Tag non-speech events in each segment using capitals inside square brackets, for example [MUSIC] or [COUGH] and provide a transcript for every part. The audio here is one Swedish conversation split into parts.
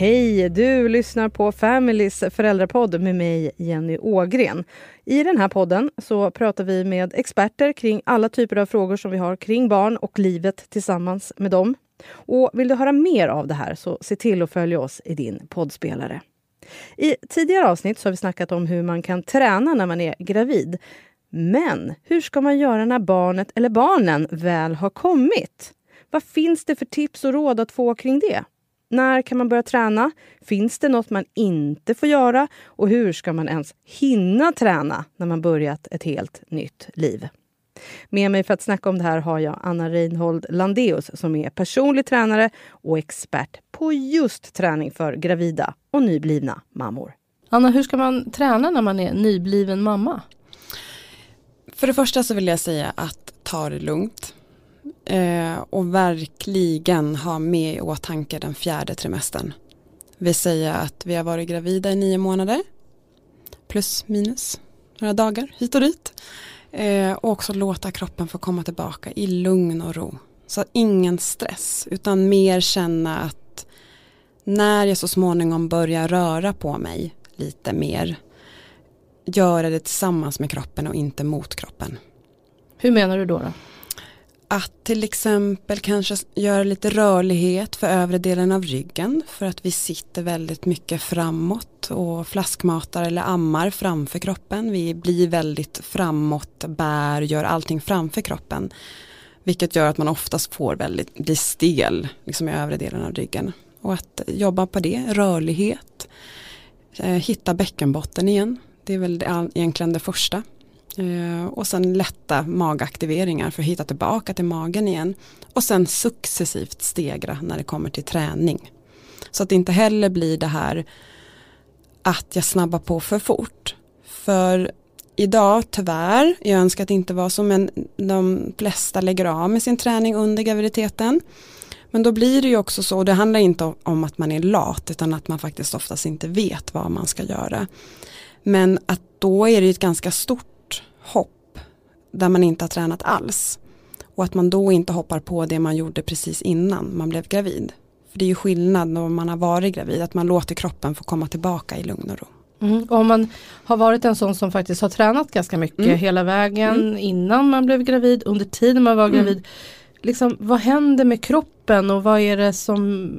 Hej! Du lyssnar på Familys föräldrapodd med mig, Jenny Ågren. I den här podden så pratar vi med experter kring alla typer av frågor som vi har kring barn och livet tillsammans med dem. Och vill du höra mer av det här så se till att följa oss i din poddspelare. I tidigare avsnitt så har vi snackat om hur man kan träna när man är gravid. Men hur ska man göra när barnet eller barnen väl har kommit? Vad finns det för tips och råd att få kring det? När kan man börja träna? Finns det något man inte får göra? Och hur ska man ens hinna träna när man börjat ett helt nytt liv? Med mig för att snacka om det här har jag Anna Reinhold Landeus som är personlig tränare och expert på just träning för gravida och nyblivna mammor. Anna, hur ska man träna när man är nybliven mamma? För det första så vill jag säga att ta det lugnt. Eh, och verkligen ha med i åtanke den fjärde trimestern. Vi säger att vi har varit gravida i nio månader. Plus minus några dagar hit och dit. Eh, och också låta kroppen få komma tillbaka i lugn och ro. Så ingen stress utan mer känna att när jag så småningom börjar röra på mig lite mer göra det tillsammans med kroppen och inte mot kroppen. Hur menar du då? då? Att till exempel kanske göra lite rörlighet för övre delen av ryggen för att vi sitter väldigt mycket framåt och flaskmatar eller ammar framför kroppen. Vi blir väldigt framåt, bär, gör allting framför kroppen. Vilket gör att man oftast får väldigt, blir stel liksom i övre delen av ryggen. Och att jobba på det, rörlighet, eh, hitta bäckenbotten igen. Det är väl egentligen det första. Eh, och sen lätta magaktiveringar för att hitta tillbaka till magen igen. Och sen successivt stegra när det kommer till träning. Så att det inte heller blir det här att jag snabbar på för fort. För idag tyvärr, jag önskar att det inte var så men de flesta lägger av med sin träning under graviditeten. Men då blir det ju också så, och det handlar inte om att man är lat utan att man faktiskt oftast inte vet vad man ska göra. Men att då är det ett ganska stort hopp där man inte har tränat alls. Och att man då inte hoppar på det man gjorde precis innan man blev gravid. För det är ju skillnad när man har varit gravid, att man låter kroppen få komma tillbaka i lugn och ro. Mm. Om man har varit en sån som faktiskt har tränat ganska mycket mm. hela vägen mm. innan man blev gravid, under tiden man var mm. gravid. Liksom, vad händer med kroppen och vad är det som,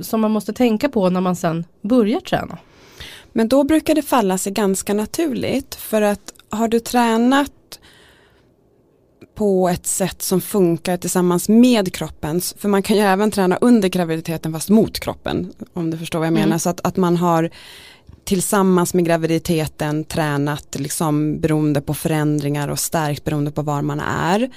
som man måste tänka på när man sen börjar träna? Men då brukar det falla sig ganska naturligt för att har du tränat på ett sätt som funkar tillsammans med kroppen, för man kan ju även träna under graviditeten fast mot kroppen, om du förstår vad jag menar, mm. så att, att man har tillsammans med graviditeten tränat liksom beroende på förändringar och stärkt beroende på var man är.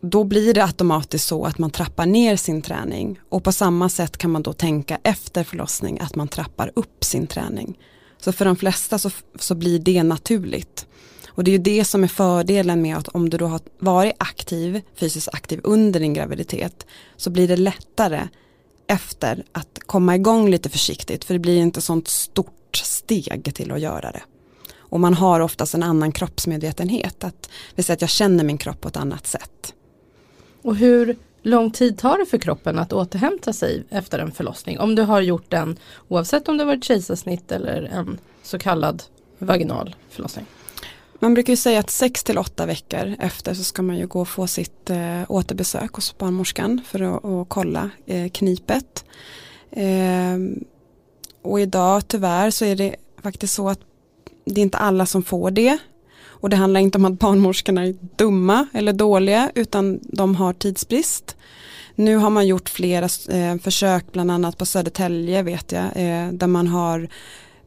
Då blir det automatiskt så att man trappar ner sin träning och på samma sätt kan man då tänka efter förlossning att man trappar upp sin träning. Så för de flesta så, så blir det naturligt. Och det är ju det som är fördelen med att om du då har varit aktiv, fysiskt aktiv under din graviditet så blir det lättare efter att komma igång lite försiktigt för det blir inte sånt stort steg till att göra det. Och man har oftast en annan kroppsmedvetenhet, att vi säger att jag känner min kropp på ett annat sätt. Och hur lång tid tar det för kroppen att återhämta sig efter en förlossning? Om du har gjort den oavsett om det varit kejsarsnitt eller en så kallad vaginal förlossning? Man brukar ju säga att 6 till 8 veckor efter så ska man ju gå och få sitt eh, återbesök hos barnmorskan för att, att kolla eh, knipet. Eh, och idag tyvärr så är det faktiskt så att det är inte alla som får det. Och det handlar inte om att barnmorskorna är dumma eller dåliga utan de har tidsbrist. Nu har man gjort flera eh, försök, bland annat på Södertälje vet jag, eh, där man har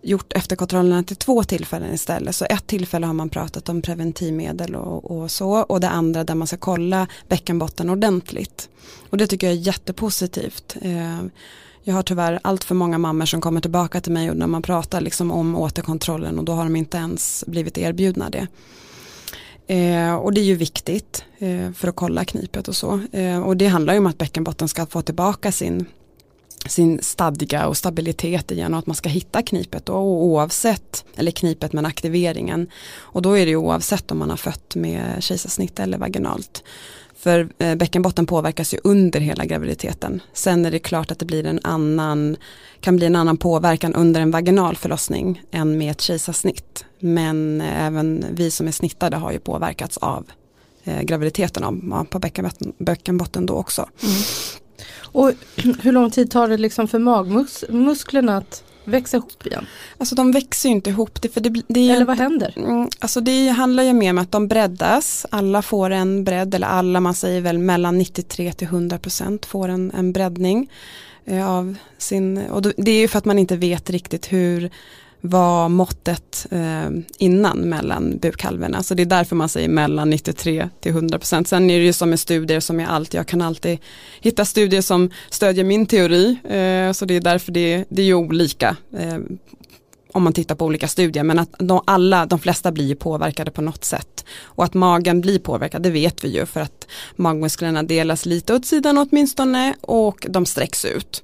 gjort efterkontrollerna till två tillfällen istället. Så ett tillfälle har man pratat om preventivmedel och, och, så och det andra där man ska kolla bäckenbotten ordentligt. Och det tycker jag är jättepositivt. Eh, jag har tyvärr allt för många mammor som kommer tillbaka till mig och när man pratar liksom om återkontrollen och då har de inte ens blivit erbjudna det. Eh, och det är ju viktigt eh, för att kolla knipet och så. Eh, och det handlar ju om att bäckenbotten ska få tillbaka sin sin stadga och stabilitet igen och att man ska hitta knipet då, oavsett, eller knipet men aktiveringen. Och då är det ju oavsett om man har fött med kejsarsnitt eller vaginalt. För eh, bäckenbotten påverkas ju under hela graviditeten. Sen är det klart att det blir en annan, kan bli en annan påverkan under en vaginal förlossning än med ett kejsarsnitt. Men eh, även vi som är snittade har ju påverkats av eh, graviditeten av, på bäckenbotten, bäckenbotten då också. Mm. Och [CLEARS THROAT] hur lång tid tar det liksom för magmusklerna att växa ihop igen? Alltså de växer ju inte ihop. Det, för det, det eller vad händer? Mm, alltså det handlar ju mer om att de breddas. Alla får en bredd, eller alla, man säger väl mellan 93 till 100 procent får en, en breddning. Eh, av sin, och det är ju för att man inte vet riktigt hur var måttet eh, innan mellan bukhalvorna. Så det är därför man säger mellan 93 till 100 procent. Sen är det ju som med studier som är allt, jag kan alltid hitta studier som stödjer min teori. Eh, så det är därför det, det är ju olika eh, om man tittar på olika studier. Men att de, alla, de flesta blir ju påverkade på något sätt. Och att magen blir påverkad, det vet vi ju för att magmusklerna delas lite åt sidan åtminstone och de sträcks ut.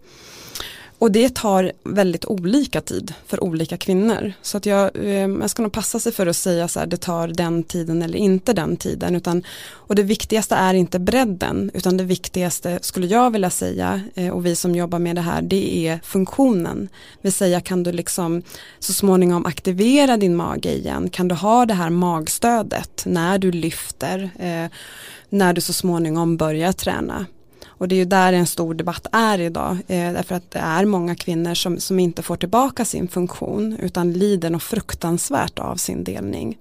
Och det tar väldigt olika tid för olika kvinnor. Så att jag, eh, jag ska nog passa sig för att säga så här, det tar den tiden eller inte den tiden. Utan, och det viktigaste är inte bredden, utan det viktigaste skulle jag vilja säga, eh, och vi som jobbar med det här, det är funktionen. Vill säga kan du liksom så småningom aktivera din mage igen? Kan du ha det här magstödet när du lyfter? Eh, när du så småningom börjar träna. Och det är ju där en stor debatt är idag. Eh, därför att det är många kvinnor som, som inte får tillbaka sin funktion utan lider något fruktansvärt av sin delning.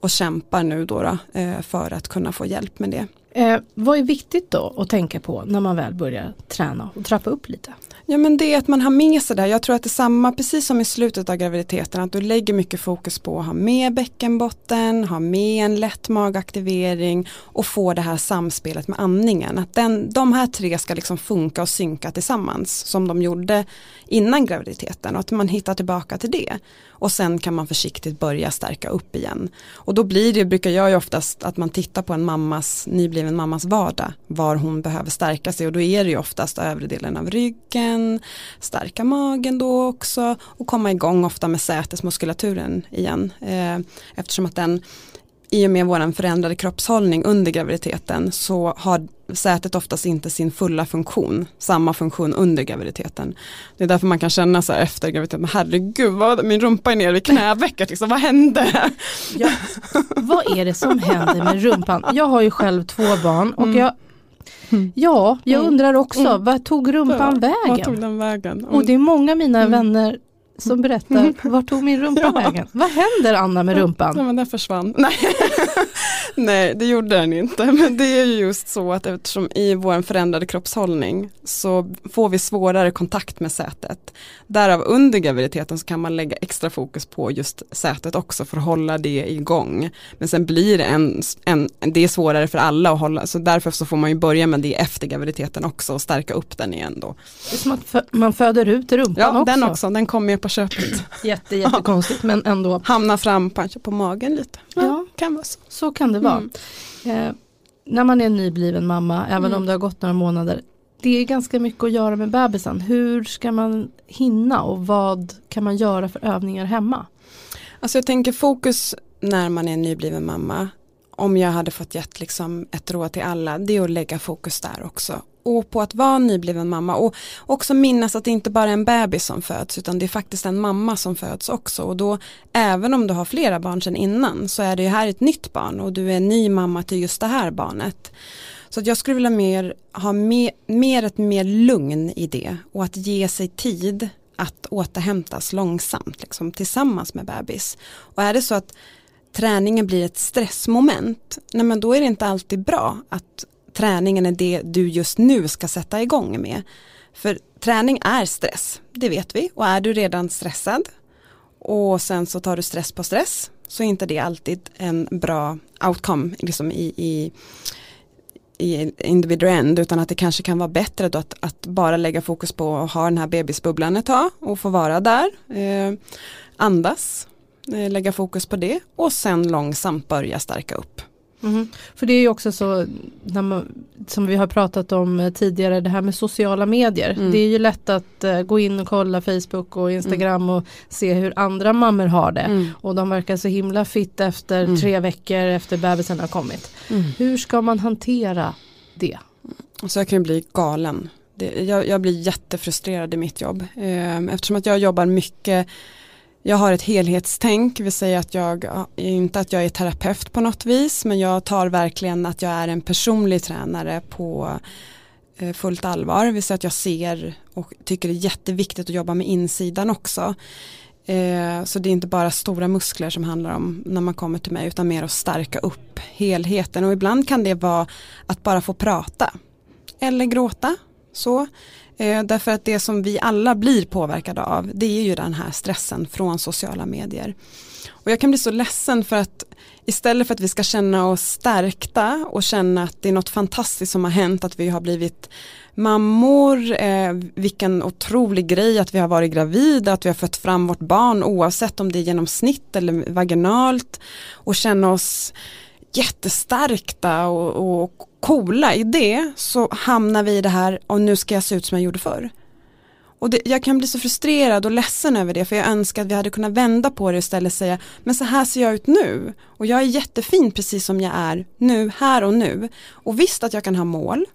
Och kämpar nu då, då eh, för att kunna få hjälp med det. Eh, vad är viktigt då att tänka på när man väl börjar träna och trappa upp lite? Ja men det är att man har med sig det här. Jag tror att det är samma, precis som i slutet av graviditeten, att du lägger mycket fokus på att ha med bäckenbotten, ha med en lätt magaktivering och få det här samspelet med andningen. Att den, de här tre ska liksom funka och synka tillsammans som de gjorde innan graviditeten och att man hittar tillbaka till det. Och sen kan man försiktigt börja stärka upp igen. Och då blir det, brukar jag ju oftast att man tittar på en mammas, nybliven mammas vardag, var hon behöver stärka sig och då är det ju oftast övre delen av ryggen, stärka magen då också och komma igång ofta med sätesmuskulaturen igen. Eh, eftersom att den i och med vår förändrade kroppshållning under graviditeten så har sätet oftast inte sin fulla funktion, samma funktion under graviditeten. Det är därför man kan känna så här efter graviditeten, herregud, vad, min rumpa är nere vid knävecket, liksom, vad hände? Ja, vad är det som händer med rumpan? Jag har ju själv två barn och mm. jag Ja, jag mm. undrar också, mm. vad tog rumpan ja, vägen? Tog den vägen? Och det är många av mina mm. vänner som berättar, var tog min rumpa ja. vägen? Vad händer Anna med rumpan? Ja, men den försvann. Nej. [LAUGHS] Nej, det gjorde den inte. Men det är ju just så att eftersom i vår förändrade kroppshållning så får vi svårare kontakt med sätet. Därav under graviditeten så kan man lägga extra fokus på just sätet också för att hålla det igång. Men sen blir det en, en det är svårare för alla att hålla, så därför så får man ju börja med det efter graviditeten också och stärka upp den igen då. Det är som att man föder ut rumpan ja, också. den också, den kommer ju på köpet. [CLEARS THROAT] Jätte, jättekonstigt men ändå. Hamna fram kanske på magen lite. Ja, ja. Kan vara så. så kan det vara. Mm. Eh, när man är nybliven mamma, även mm. om det har gått några månader, det är ganska mycket att göra med bebisen. Hur ska man hinna och vad kan man göra för övningar hemma? Alltså jag tänker fokus när man är nybliven mamma om jag hade fått gett liksom ett råd till alla det är att lägga fokus där också och på att vara nybliven mamma och också minnas att det inte bara är en bebis som föds utan det är faktiskt en mamma som föds också och då även om du har flera barn sedan innan så är det ju här ett nytt barn och du är ny mamma till just det här barnet. Så att jag skulle vilja mer, ha mer, mer ett mer lugn i det och att ge sig tid att återhämtas långsamt liksom, tillsammans med bebis. Och är det så att träningen blir ett stressmoment, nej men då är det inte alltid bra att träningen är det du just nu ska sätta igång med. För träning är stress, det vet vi och är du redan stressad och sen så tar du stress på stress så är inte det alltid en bra outcome liksom i, i i individual end utan att det kanske kan vara bättre då att, att, bara lägga fokus på att ha den här bebisbubblan ett tag och få vara där. Eh, andas, eh, lägga fokus på det och sen långsamt börja stärka upp. Mm. För det är ju också så, man, som vi har pratat om eh, tidigare, det här med sociala medier. Mm. Det är ju lätt att uh, gå in och kolla Facebook och Instagram mm. och se hur andra mammor har det. Mm. Och de verkar så himla fitt efter mm. tre veckor efter bebisen har kommit. Mm. Hur ska man hantera det? Så jag kan bli galen. Det, jag, jag, blir jättefrustrerad i mitt jobb. Eh, eftersom att jag jobbar mycket jag har ett helhetstänk, vill säga att jag, inte att jag är terapeut på något vis, men jag tar verkligen att jag är en personlig tränare på eh, fullt allvar, vill säga att jag ser och tycker det är jätteviktigt att jobba med insidan också. Eh, så det är inte bara stora muskler som handlar om när man kommer till mig utan mer att stärka upp helheten. Och ibland kan det vara att bara få prata eller gråta så. Eh, därför att det som vi alla blir påverkade av det är ju den här stressen från sociala medier. Och jag kan bli så ledsen för att istället för att vi ska känna oss stärkta och känna att det är något fantastiskt som har hänt, att vi har blivit mammor, eh, vilken otrolig grej att vi har varit gravida, att vi har fött fram vårt barn oavsett om det är genom snitt eller vaginalt och känna oss jättestarkta och, och coola i det så hamnar vi i det här och nu ska jag se ut som jag gjorde förr. Och det, jag kan bli så frustrerad och ledsen över det för jag önskar att vi hade kunnat vända på det istället och säga men så här ser jag ut nu och jag är jättefin precis som jag är nu, här och nu. Och visst att jag kan ha mål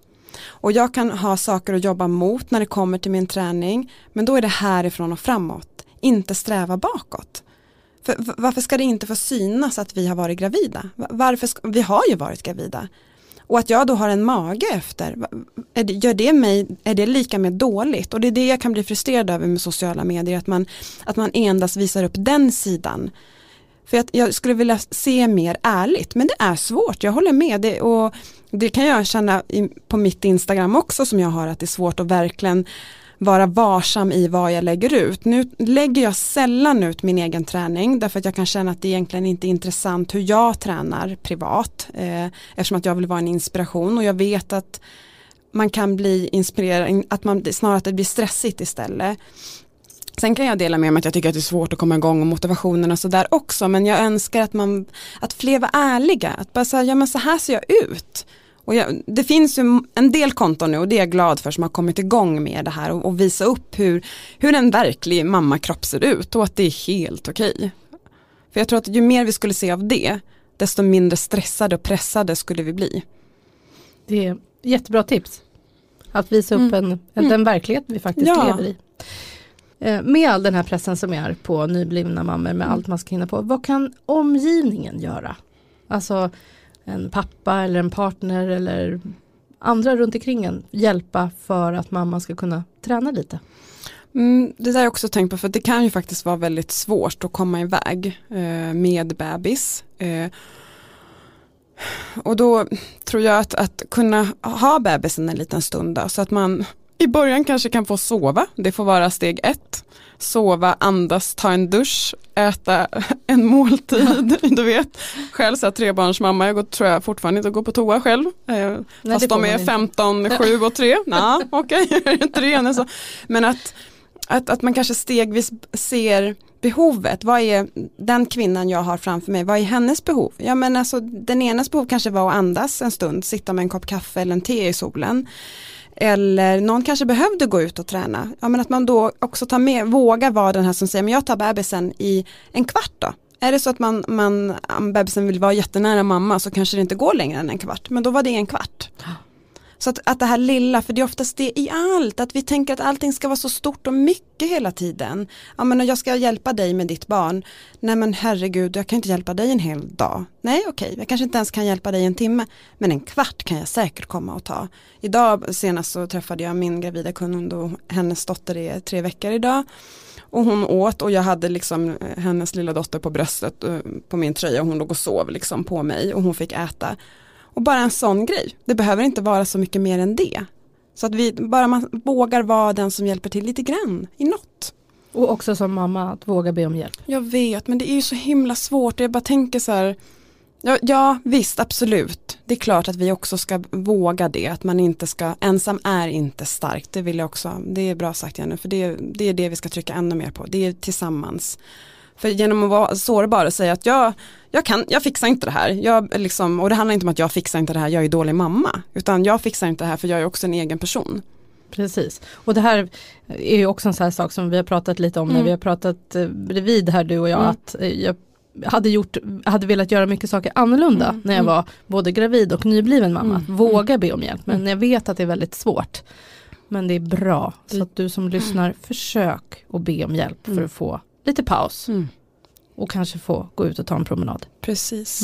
och jag kan ha saker att jobba mot när det kommer till min träning men då är det härifrån och framåt, inte sträva bakåt. För, varför ska det inte få synas att vi har varit gravida? Varför ska, vi har ju varit gravida. Och att jag då har en mage efter, är det, gör det mig, är det lika med dåligt? Och det är det jag kan bli frustrerad över med sociala medier, att man, att man endast visar upp den sidan. För att jag skulle vilja se mer ärligt, men det är svårt, jag håller med. Det, och det kan jag känna i, på mitt Instagram också som jag har, att det är svårt att verkligen vara varsam i vad jag lägger ut. Nu lägger jag sällan ut min egen träning därför att jag kan känna att det egentligen inte är intressant hur jag tränar privat eh, eftersom att jag vill vara en inspiration och jag vet att man kan bli inspirerad, att man snarare att det blir stressigt istället. Sen kan jag dela med mig att jag tycker att det är svårt att komma igång och motivationen och sådär också men jag önskar att man att fler var ärliga, att bara säga ja men så här ser jag ut och jag, det finns ju en del konton nu och det är jag glad för som har kommit igång med det här och, och visa upp hur, hur en verklig mammakropp ser ut och att det är helt okej. Okay. För jag tror att ju mer vi skulle se av det, desto mindre stressade och pressade skulle vi bli. Det är jättebra tips. Att visa upp mm. en, en, den verklighet vi faktiskt ja. lever i. Eh, med all den här pressen som är på nyblivna mammor med mm. allt man ska hinna på, vad kan omgivningen göra? Alltså en pappa eller en partner eller andra runt omkring en hjälpa för att mamma ska kunna träna lite? Mm, det där har jag också tänkt på för det kan ju faktiskt vara väldigt svårt att komma iväg eh, med bebis. Eh, och då tror jag att, att kunna ha bebisen en liten stund då, så att man i början kanske kan få sova, det får vara steg ett. Sova, andas, ta en dusch, äta [LAUGHS] en måltid. [LAUGHS] Du vet, själv så här, trebarnsmamma, jag går, tror jag fortfarande inte att gå på toa själv. Eh, Nej, fast de är 15, 7 och 3. Nej, [LAUGHS] okej, okay. Men att, att, att man kanske stegvis ser behovet, vad är den kvinnan jag har framför mig, vad är hennes behov? Ja men alltså den enas behov kanske var att andas en stund, sitta med en kopp kaffe eller en te i solen. Eller någon kanske behövde gå ut och träna. Ja men att man då också tar med, vågar vara den här som säger, men jag tar bebisen i en kvart då. Är det så att man, man, bebisen vill vara jättenära mamma så kanske det inte går längre än en kvart. Men då var det en kvart. Så att, att det här lilla, för det är oftast det i allt, att vi tänker att allting ska vara så stort och mycket hela tiden. Ja men jag ska hjälpa dig med ditt barn. Nej men herregud, jag kan inte hjälpa dig en hel dag. Nej okej, okay, jag kanske inte ens kan hjälpa dig en timme. Men en kvart kan jag säkert komma och ta. Idag senast så träffade jag min gravida kund och hennes dotter är tre veckor idag. Och hon åt och jag hade liksom eh, hennes lilla dotter på bröstet eh, på min tröja och hon låg och sov liksom på mig och hon fick äta. Och bara en sån grej, det behöver inte vara så mycket mer än det. Så att vi, bara man vågar vara den som hjälper till lite grann i något. Och också som mamma att våga be om hjälp. Jag vet men det är ju så himla svårt. Jag bara tänker så här. Ja, ja visst absolut. Det är klart att vi också ska våga det. Att man inte ska, ensam är inte starkt. Det vill jag också, det är bra sagt Jenny. För det, det är det vi ska trycka ännu mer på. Det är tillsammans. För genom att vara sårbar och säga att jag, jag, kan, jag fixar inte det här. Jag, liksom, och det handlar inte om att jag fixar inte det här, jag är dålig mamma. Utan jag fixar inte det här för jag är också en egen person. Precis. Och det här är ju också en sån här sak som vi har pratat lite om mm. när vi har pratat eh, bredvid här du och jag. Mm. att eh, jag hade, gjort, hade velat göra mycket saker annorlunda mm. när jag mm. var både gravid och nybliven mamma. Mm. Våga be om hjälp men mm. jag vet att det är väldigt svårt. Men det är bra. Så att du som lyssnar, försök att be om hjälp för att få lite paus. Och kanske få gå ut och ta en promenad. Precis.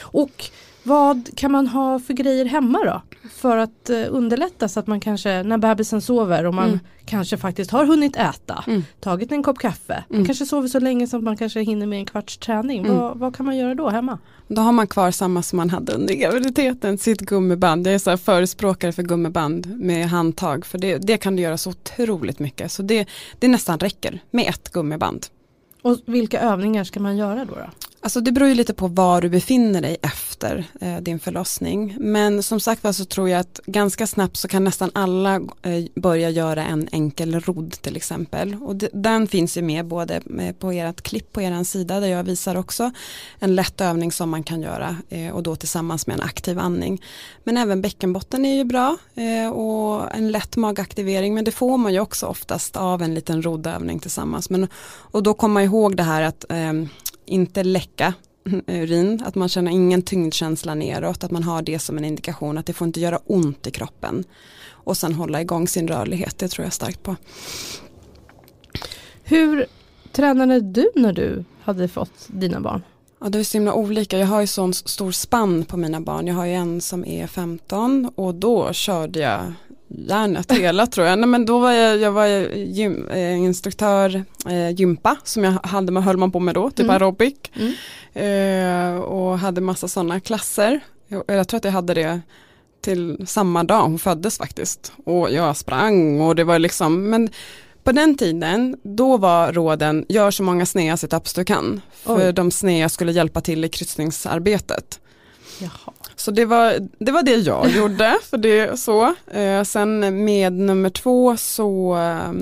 Och vad kan man ha för grejer hemma då? För att uh, underlätta så att man kanske när bebisen sover och man mm. kanske faktiskt har hunnit äta, mm. tagit en kopp kaffe, mm. kanske sover så länge som man kanske hinner med en kvarts träning. Mm. Vad, vad, kan man göra då hemma? Då har man kvar samma som man hade under graviditeten, sitt gummiband. Jag är så förespråkare för gummiband med handtag för det, det kan du göra så otroligt mycket. Så det, det nästan räcker med ett gummiband. Och vilka övningar ska man göra då? då? Alltså det beror ju lite på var du befinner dig efter eh, din förlossning. Men som sagt var så tror jag att ganska snabbt så kan nästan alla eh, börja göra en enkel rodd till exempel. Och det, den finns ju med både eh, på ert klipp på er sida där jag visar också en lätt övning som man kan göra eh, och då tillsammans med en aktiv andning. Men även bäckenbotten är ju bra eh, och en lätt magaktivering men det får man ju också oftast av en liten roddövning tillsammans. Men, och då kommer man ihåg det här att eh, inte läcka urin, att man känner ingen tyngdkänsla neråt, att man har det som en indikation att det får inte göra ont i kroppen. Och sen hålla igång sin rörlighet, det tror jag starkt på. Hur tränade du när du hade fått dina barn? Ja, det är så himla olika. Jag har ju sån stor spann på mina barn. Jag har ju en som är 15 och då körde jag järnet hela tror jag. Nej, men då var jag, jag var gym, eh, instruktör eh, gympa som jag hade, höll man på med då, typ mm. aerobic. Mm. Eh, och hade massa sådana klasser. Jag, jag tror att jag hade det till samma dag hon föddes faktiskt. Och jag sprang och det var liksom, men på den tiden, då var råden, gör så många snea situps du kan. För Oj. de snea skulle hjälpa till i kryssningsarbetet. Jaha. Så det var, det var det jag [LAUGHS] gjorde, för det så. Eh, sen med nummer två så, eh,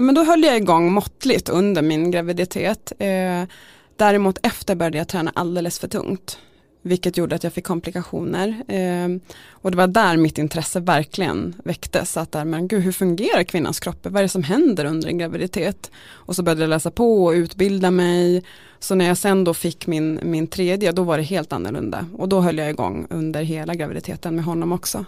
men då höll jag igång måttligt under min graviditet. Eh, däremot efter började jag träna alldeles för tungt. Vilket gjorde att jag fick komplikationer. Eh, och det var där mitt intresse verkligen väcktes. Att där, men gud, hur fungerar kvinnans kropp? Vad är det som händer under en graviditet? Och så började jag läsa på och utbilda mig. Så när jag sen då fick min, min tredje, då var det helt annorlunda. Och då höll jag igång under hela graviditeten med honom också.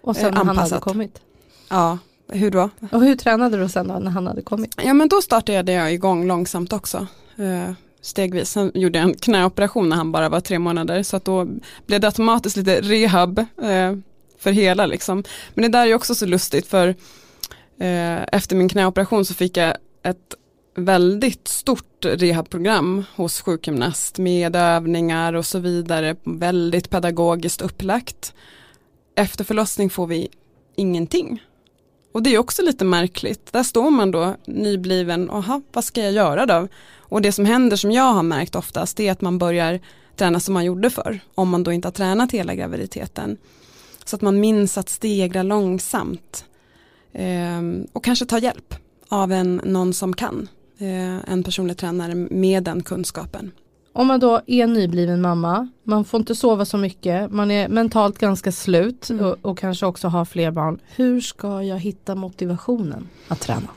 Och sen när han hade kommit? Ja, hur då? Och hur tränade du sen då när han hade kommit? Ja men då startade jag igång långsamt också. Eh, stegvis. Sen gjorde jag en knäoperation när han bara var tre månader så att då blev det automatiskt lite rehab eh, för hela liksom. Men det där är också så lustigt för eh, efter min knäoperation så fick jag ett väldigt stort rehabprogram hos sjukgymnast med övningar och så vidare, väldigt pedagogiskt upplagt. Efter förlossning får vi ingenting. Och det är också lite märkligt. Där står man då nybliven, aha, vad ska jag göra då? Och det som händer som jag har märkt oftast är att man börjar träna som man gjorde förr. Om man då inte har tränat hela graviditeten. Så att man minns att stegra långsamt. Eh, och kanske ta hjälp av en, någon som kan. Eh, en personlig tränare med den kunskapen. Om man då är nybliven mamma, man får inte sova så mycket, man är mentalt ganska slut mm. och, och, kanske också har fler barn. Hur ska jag hitta motivationen att träna?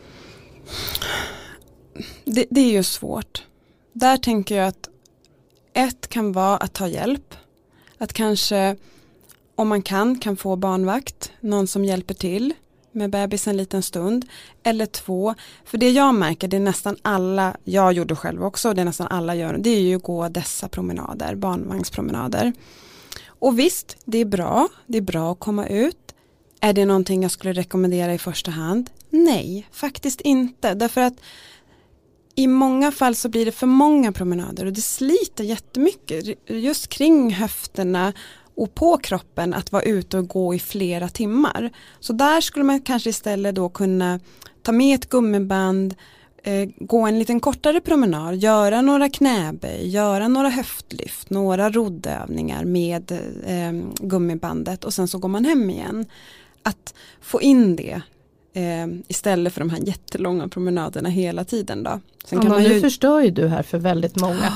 Det, det är ju svårt. Där tänker jag att ett kan vara att ta hjälp. Att kanske om man kan kan få barnvakt, någon som hjälper till med bebis en liten stund. Eller två, för det jag märker det är nästan alla, jag gjorde själv också, det är nästan alla gör, det är ju att gå dessa promenader, barnvagnspromenader. Och visst, det är bra, det är bra att komma ut. Är det någonting jag skulle rekommendera i första hand? Nej, faktiskt inte, därför att i många fall så blir det för många promenader och det sliter jättemycket just kring höfterna och på kroppen att vara ute och gå i flera timmar. Så där skulle man kanske istället då kunna ta med ett gummiband, eh, gå en liten kortare promenad, göra några knäböj, göra några höftlyft, några roddövningar med eh, gummibandet och sen så går man hem igen. Att få in det Eh, istället för de här jättelånga promenaderna hela tiden då. Sen Anna, kan man ju... nu förstör ju du här för väldigt många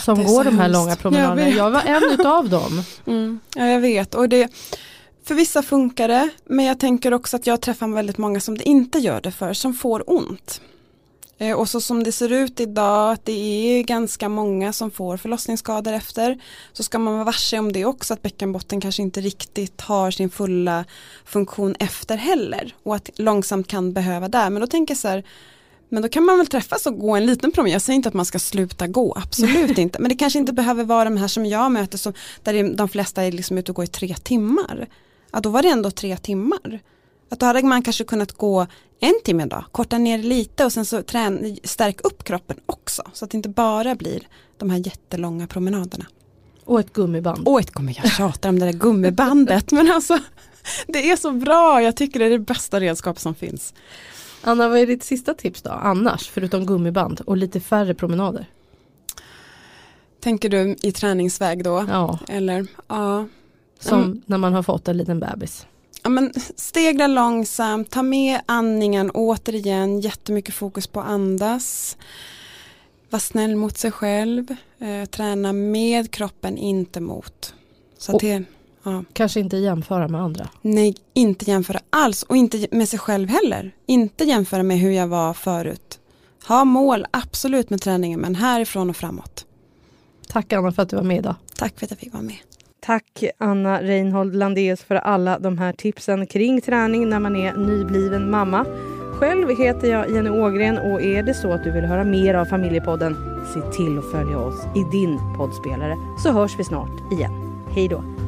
som går de här långa promenaderna. Jag, jag var en av dem. [LAUGHS] Mm, ja jag vet och det för vissa funkar det men jag tänker också att jag träffar väldigt många som det inte gör det för som får ont. Eh, och så som det ser ut idag, att det är ganska många som får förlossningsskador efter, så ska man vara varse om det också, att bäckenbotten kanske inte riktigt har sin fulla funktion efter heller och att långsamt kan behöva där. Men då tänker jag så här, men då kan man väl träffas och gå en liten promenad. Jag säger inte att man ska sluta gå, absolut [LAUGHS] inte. Men det kanske inte behöver vara de här som jag möter, som, där de flesta är liksom ute och går i tre timmar. Ja, då var det ändå tre timmar. Att då hade man kanske kunnat gå en timme då, korta ner lite och sen så trän, stärk upp kroppen också. Så att det inte bara blir de här jättelånga promenaderna. Och ett gummiband. Och ett gummiband, jag tjatar om det där gummibandet. men alltså [LAUGHS] det är så bra, jag tycker det är det bästa redskap som finns. Anna, vad är ditt sista tips då, annars, förutom gummiband och lite färre promenader? Tänker du i träningsväg då? Ja. Eller, ja. Som mm. när man har fått en liten bebis ja, men stegla långsamt, ta med andningen återigen, jättemycket fokus på andas. Var snäll mot sig själv, eh, träna med kroppen, inte mot. Så det, ja. Kanske inte jämföra med andra? Nej, inte jämföra alls och inte med sig själv heller. Inte jämföra med hur jag var förut. Ha mål, absolut med träningen, men härifrån och framåt. Tack Anna för att du var med idag. Tack för att jag fick vara med. Tack Anna Reinhold Landés för alla de här tipsen kring träning när man är nybliven mamma. Själv heter jag Jenny Ågren och är det så att du vill höra mer av Familjepodden, se till att följa oss i din poddspelare så hörs vi snart igen. Hej då!